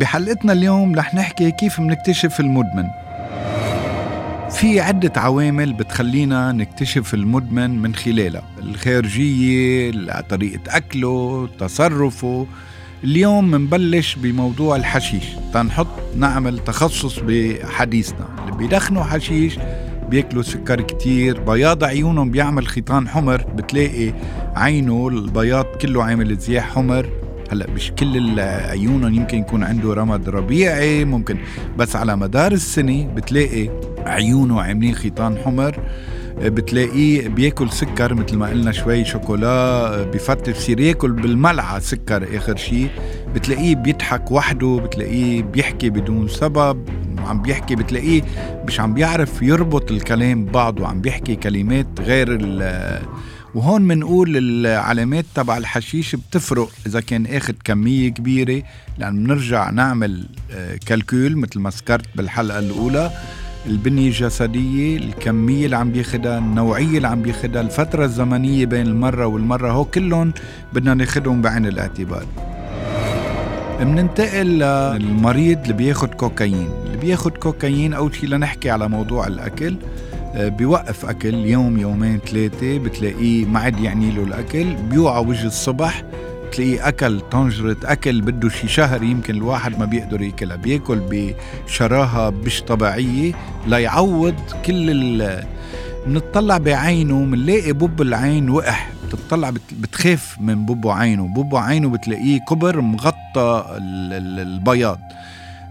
بحلقتنا اليوم رح نحكي كيف منكتشف المدمن. في عدة عوامل بتخلينا نكتشف المدمن من خلالها. الخارجية طريقة أكله تصرفه. اليوم منبلش بموضوع الحشيش. تنحط نعمل تخصص بحديثنا. اللي بيدخنوا حشيش بياكلوا سكر كتير. بياض عيونهم بيعمل خيطان حمر. بتلاقي عينه البياض كله عامل زياح حمر. هلا مش كل عيونهم يمكن يكون عنده رمد ربيعي ممكن. بس على مدار السنة بتلاقي عيونه عاملين خيطان حمر بتلاقيه بياكل سكر مثل ما قلنا شوي شوكولا بفتش بصير ياكل بالملعقة سكر آخر شيء بتلاقيه بيضحك وحده بتلاقيه بيحكي بدون سبب عم بيحكي بتلاقيه مش عم بيعرف يربط الكلام ببعضه عم بيحكي كلمات غير وهون منقول العلامات تبع الحشيش بتفرق إذا كان اخذ كمية كبيرة لأن بنرجع نعمل كالكول مثل ما ذكرت بالحلقة الأولى. البنية الجسدية الكمية اللي عم بياخدها النوعية اللي عم بياخدها الفترة الزمنية بين المرة والمرة هو كلهم بدنا ناخدهم بعين الاعتبار. مننتقل للمريض اللي بياخد كوكايين. اللي بياخد كوكايين أول شيء لنحكي على موضوع الأكل. آه، بيوقف أكل يوم يومين ثلاثة بتلاقيه ما عاد يعني له الأكل بيوعى وجه الصبح بتلاقيه أكل طنجرة أكل بده شي شهر يمكن الواحد ما بيقدر يأكلها بيأكل بشراهة مش طبيعية ليعوض كل ال بنطلع بعينه بنلاقي بوب العين وقح بتطلع بتخاف من بوبو عينه بوبو عينه بتلاقيه كبر مغطى البياض.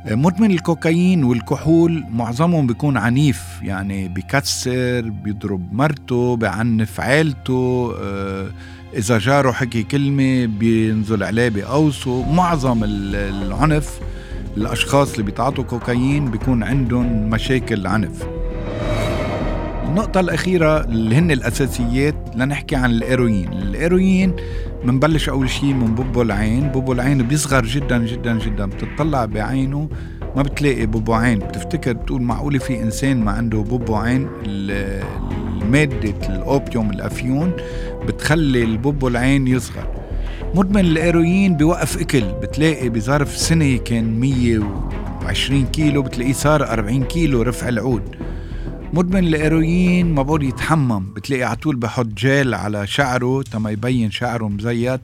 مدمن الكوكايين والكحول معظمهم بيكون عنيف يعني بكسر بيضرب مرته بعنف عيلته آه، إذا جاره حكي كلمة بينزل عليه بقوسه معظم العنف الأشخاص اللي بيتعاطوا كوكايين بيكون عندهم مشاكل عنف. النقطة الأخيرة اللي هن الأساسيات لنحكي عن الإيروين. الإيروين منبلش أول شيء من بوبو العين. بوبو العين بيصغر جدا جدا جدا. بتطلع بعينه ما بتلاقي بوبو عين. بتفتكر بتقول معقولة في إنسان ما عنده بوبو عين؟ مادة الأوبيوم الأفيون بتخلي البوبو العين يصغر. مدمن الإيروين بيوقف أكل. بتلاقي بظرف سنة كان 120 كيلو بتلاقيه صار 40 كيلو رفع العود. مدمن الإيروين ما بقول يتحمم. بتلاقي على طول بحط جيل على شعره تما يبين شعره مزيت.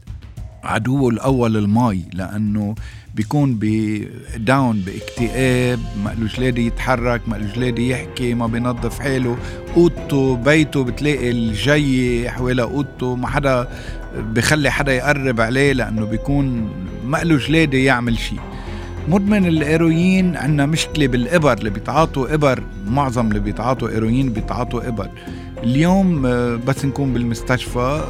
عدوه الأول المي لأنه بيكون بداون باكتئاب ما قلوش لادي يتحرك ما قلوش لادي يحكي ما بينظف حاله. أوضته بيته بتلاقي الجي حوالي أوضته ما حدا بخلي حدا يقرب عليه لأنه بيكون ما قلوش لادي يعمل شيء. مدمن الايروين عندنا مشكلة بالإبر اللي بيتعاطوا إبر معظم اللي بيتعاطوا ايروين بيتعاطوا إبر. اليوم آه، بس نكون بالمستشفى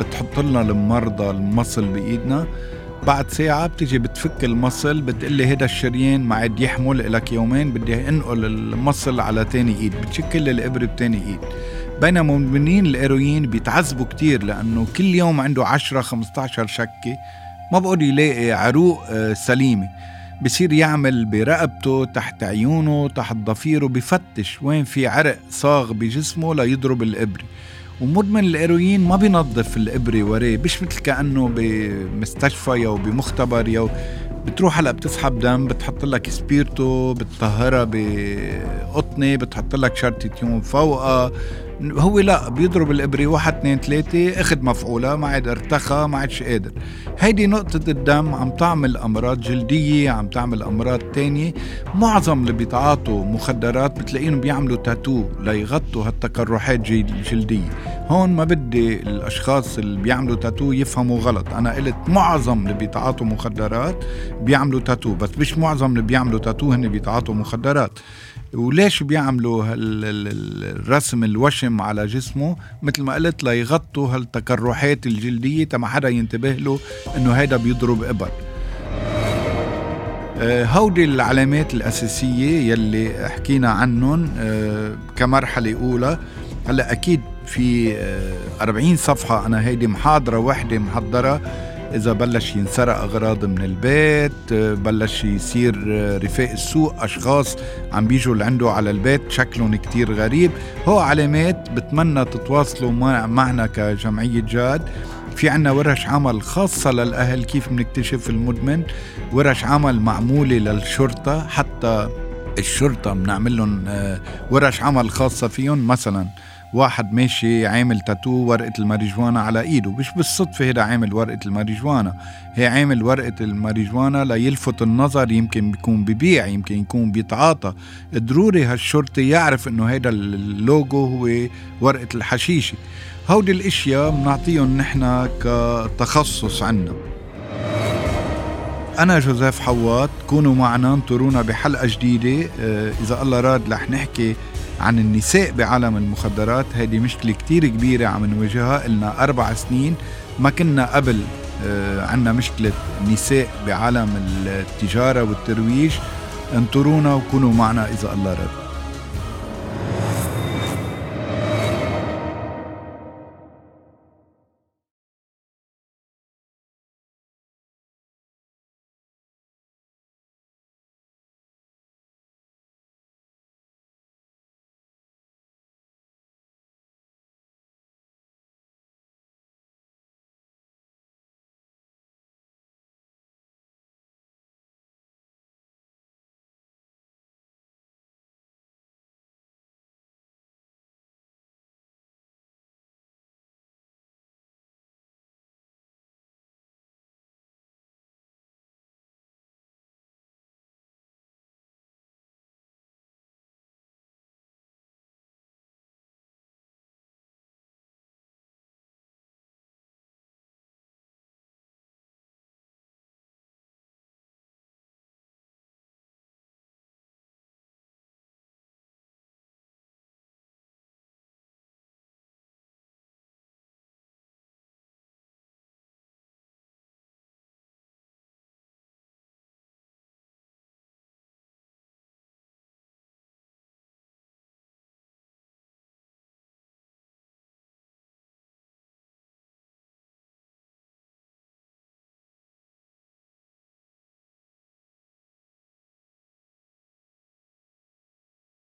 بتحط لنا المرضى المصل بإيدنا. بعد ساعة بتيجي بتفك المصل بتقلي هيدا الشريان ما عاد يحمل لك يومين بدي أنقل المصل على تاني إيد بتشكل الابرة بتاني إيد. بينما مدمنين الايروين بيتعذبوا كتير لأنه كل يوم عنده 10 15 شكة ما بقى يلاقي عروق آه، سليمة. بصير يعمل برقبته تحت عيونه تحت ضفيره بفتش وين في عرق صاغ بجسمه ليضرب الإبرة. ومدمن الإيروين ما بينظف الإبرة وراه مش مثل كأنه بمستشفى أو بمختبر أو بتروح هلا بتسحب دم بتحط لك سبيرتو بتطهرها بقطنة بتحط لك شرطة يوم فوقها. هو لا بيضرب الإبرة واحد اثنين ثلاثة أخذ مفعوله ما عاد ارتخى ما عادش قادر. هيدي نقطة الدم عم تعمل أمراض جلدية عم تعمل أمراض تانية. معظم اللي بيتعاطوا مخدرات بتلاقيهم بيعملوا تاتو ليغطوا هالتقرحات الجلدية هون ما بدي الأشخاص اللي بيعملوا تاتو يفهموا غلط. أنا قلت معظم اللي بيتعاطوا مخدرات بيعملوا تاتو بس مش معظم اللي بيعملوا تاتو هن بيتعاطوا مخدرات. وليش بيعملوا الرسم الوشم على جسمه؟ مثل ما قلت ليغطوا هالتكرحات الجلدية تما حدا ينتبه له إنه هيدا بيضرب ابر آه، هودي العلامات الأساسية يلي حكينا عنهم آه، كمرحلة أولى. هلا أكيد في 40 آه، صفحة أنا هيدي محاضرة وحدة محضرة. إذا بلش ينسرق أغراض من البيت بلش يصير رفاق السوق أشخاص عم بيجوا لعنده على البيت شكلهم كتير غريب. هو علامات بتمنى تتواصلوا معنا كجمعية جاد. في عنا ورش عمل خاصة للأهل كيف بنكتشف المدمن؟ ورش عمل معمولة للشرطة حتى الشرطة بنعمل لهم آه، ورش عمل خاصة فيهم. مثلا واحد ماشي عامل تاتو ورقة الماريجوانا على إيده. مش بالصدفة هذا عامل ورقة الماريجوانا. هي عامل ورقة الماريجوانا ليلفت النظر يمكن بيكون ببيع يمكن يكون بيتعاطى. ضروري هالشرطي يعرف إنه هذا اللوجو هو ورقة الحشيشة. هودي الأشياء بنعطيهم نحن كتخصص عنا. أنا جوزيف حوات كونوا معنا انطرونا بحلقة جديدة. آه، إذا الله راد رح نحكي عن النساء بعالم المخدرات. هذه مشكلة كتير كبيرة عم نواجهها. لنا أربع سنين ما كنا قبل آه، عنا مشكلة نساء بعالم التجارة والترويج. انطرونا وكونوا معنا إذا الله راد.